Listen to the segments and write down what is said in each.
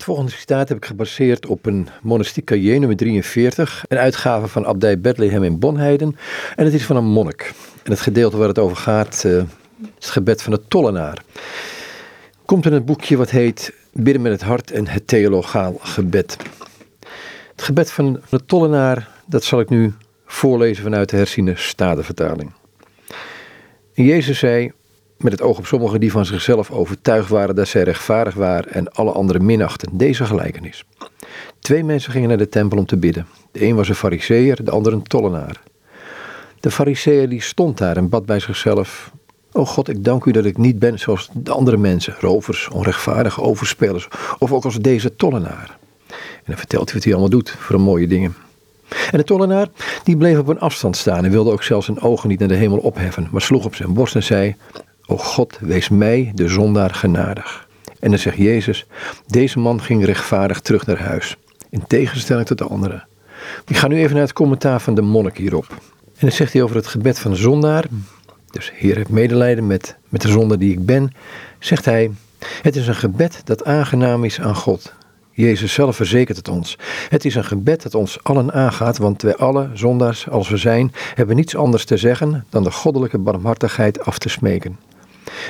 Het volgende citaat heb ik gebaseerd op een monastiek cahier nummer 43, een uitgave van Abdij Bethlehem in Bonheiden. En het is van een monnik. En het gedeelte waar het over gaat, is het gebed van de tollenaar. Komt in het boekje wat heet Bidden met het hart en het theologaal gebed. Het gebed van de tollenaar, dat zal ik nu voorlezen vanuit de herziene stadevertaling. En Jezus zei, met het oog op sommigen die van zichzelf overtuigd waren dat zij rechtvaardig waren en alle anderen minachten. Deze gelijkenis. Twee mensen gingen naar de tempel om te bidden. De een was een fariseer, de ander een tollenaar. De fariseer die stond daar en bad bij zichzelf. O God, ik dank u dat ik niet ben zoals de andere mensen, rovers, onrechtvaardige overspelers, of ook als deze tollenaar. En dan vertelt hij wat hij allemaal doet voor mooie dingen. En de tollenaar, die bleef op een afstand staan en wilde ook zelfs zijn ogen niet naar de hemel opheffen, maar sloeg op zijn borst en zei, O God, wees mij, de zondaar, genadig. En dan zegt Jezus, deze man ging rechtvaardig terug naar huis, in tegenstelling tot de anderen. Ik ga nu even naar het commentaar van de monnik hierop. En dan zegt hij over het gebed van de zondaar, dus Heer, heb medelijden met, met de zonde die ik ben, zegt hij, het is een gebed dat aangenaam is aan God. Jezus zelf verzekert het ons. Het is een gebed dat ons allen aangaat, want wij alle, zondaars als we zijn, hebben niets anders te zeggen dan de goddelijke barmhartigheid af te smeken.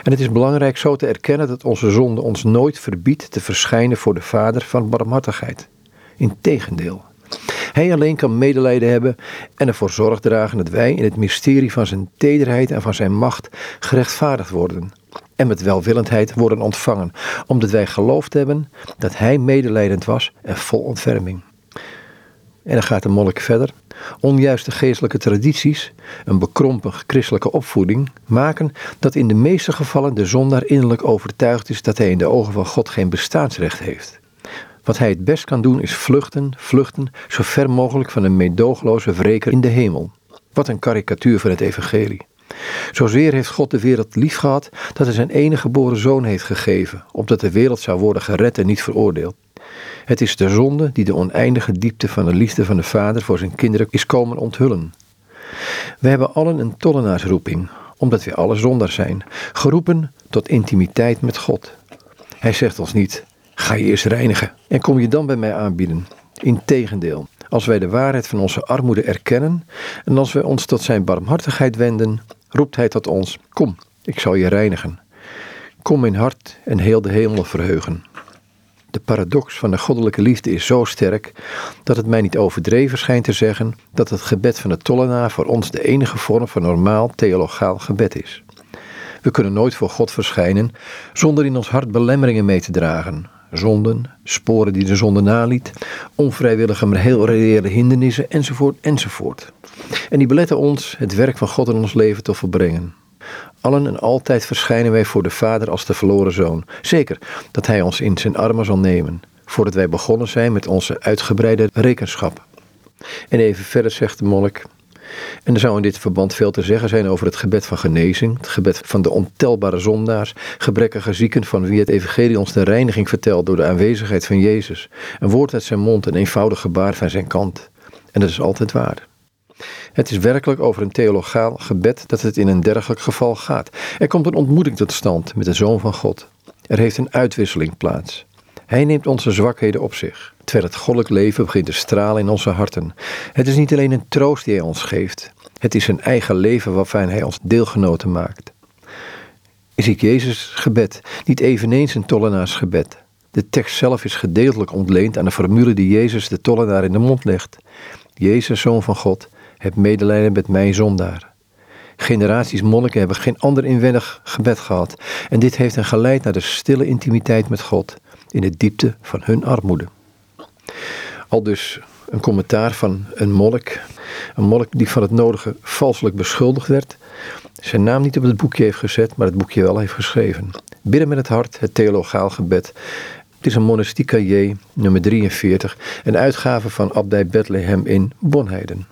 En het is belangrijk zo te erkennen dat onze zonde ons nooit verbiedt te verschijnen voor de Vader van barmhartigheid. Integendeel. Hij alleen kan medelijden hebben en ervoor zorg dragen dat wij in het mysterie van zijn tederheid en van zijn macht gerechtvaardigd worden en met welwillendheid worden ontvangen, omdat wij geloofd hebben dat hij medelijdend was en vol ontferming. En dan gaat de monnik verder. Onjuiste geestelijke tradities, een bekrompen christelijke opvoeding, maken dat in de meeste gevallen de zondaar innerlijk overtuigd is dat hij in de ogen van God geen bestaansrecht heeft. Wat hij het best kan doen is vluchten, vluchten, zo ver mogelijk van een meedogenloze wreker in de hemel. Wat een karikatuur van het evangelie. Zozeer heeft God de wereld lief gehad dat hij zijn enige geboren zoon heeft gegeven, opdat de wereld zou worden gered en niet veroordeeld. Het is de zonde die de oneindige diepte van de liefde van de Vader voor zijn kinderen is komen onthullen. We hebben allen een tollenaarsroeping, omdat we alle zondaars zijn, geroepen tot intimiteit met God. Hij zegt ons niet, ga je eerst reinigen en kom je dan bij mij aanbieden. Integendeel, als wij de waarheid van onze armoede erkennen en als wij ons tot zijn barmhartigheid wenden, roept hij tot ons, kom, ik zal je reinigen. Kom in hart en heel de hemel verheugen. De paradox van de goddelijke liefde is zo sterk dat het mij niet overdreven schijnt te zeggen dat het gebed van de tollenaar voor ons de enige vorm van normaal theologaal gebed is. We kunnen nooit voor God verschijnen zonder in ons hart belemmeringen mee te dragen. Zonden, sporen die de zonde naliet, onvrijwillige maar heel reële hindernissen, enzovoort, enzovoort. En die beletten ons het werk van God in ons leven te volbrengen. Allen en altijd verschijnen wij voor de Vader als de verloren zoon. Zeker dat Hij ons in zijn armen zal nemen, voordat wij begonnen zijn met onze uitgebreide rekenschap. En even verder zegt de monnik. En er zou in dit verband veel te zeggen zijn over het gebed van genezing, het gebed van de ontelbare zondaars, gebrekkige zieken van wie het evangelie ons de reiniging vertelt door de aanwezigheid van Jezus. Een woord uit zijn mond, een eenvoudig gebaar van zijn kant. En dat is altijd waar. Het is werkelijk over een theologaal gebed dat het in een dergelijk geval gaat. Er komt een ontmoeting tot stand met de Zoon van God. Er heeft een uitwisseling plaats. Hij neemt onze zwakheden op zich, terwijl het goddelijk leven begint te stralen in onze harten. Het is niet alleen een troost die hij ons geeft, het is zijn eigen leven waarvan hij ons deelgenoten maakt. Is ik Jezus' gebed niet eveneens een tollenaarsgebed? De tekst zelf is gedeeltelijk ontleend aan de formule die Jezus de tollenaar in de mond legt. Jezus, Zoon van God, heb medelijden met mij zondaar. Generaties monniken hebben geen ander inwendig gebed gehad. En dit heeft hen geleid naar de stille intimiteit met God in de diepte van hun armoede. Al dus een commentaar van een monnik. Een monnik die van het nodige valselijk beschuldigd werd. Zijn naam niet op het boekje heeft gezet, maar het boekje wel heeft geschreven. Bidden met het hart, het theologaal gebed. Het is een monastiek cahier, nummer 43, een uitgave van Abdij Bethlehem in Bonheiden.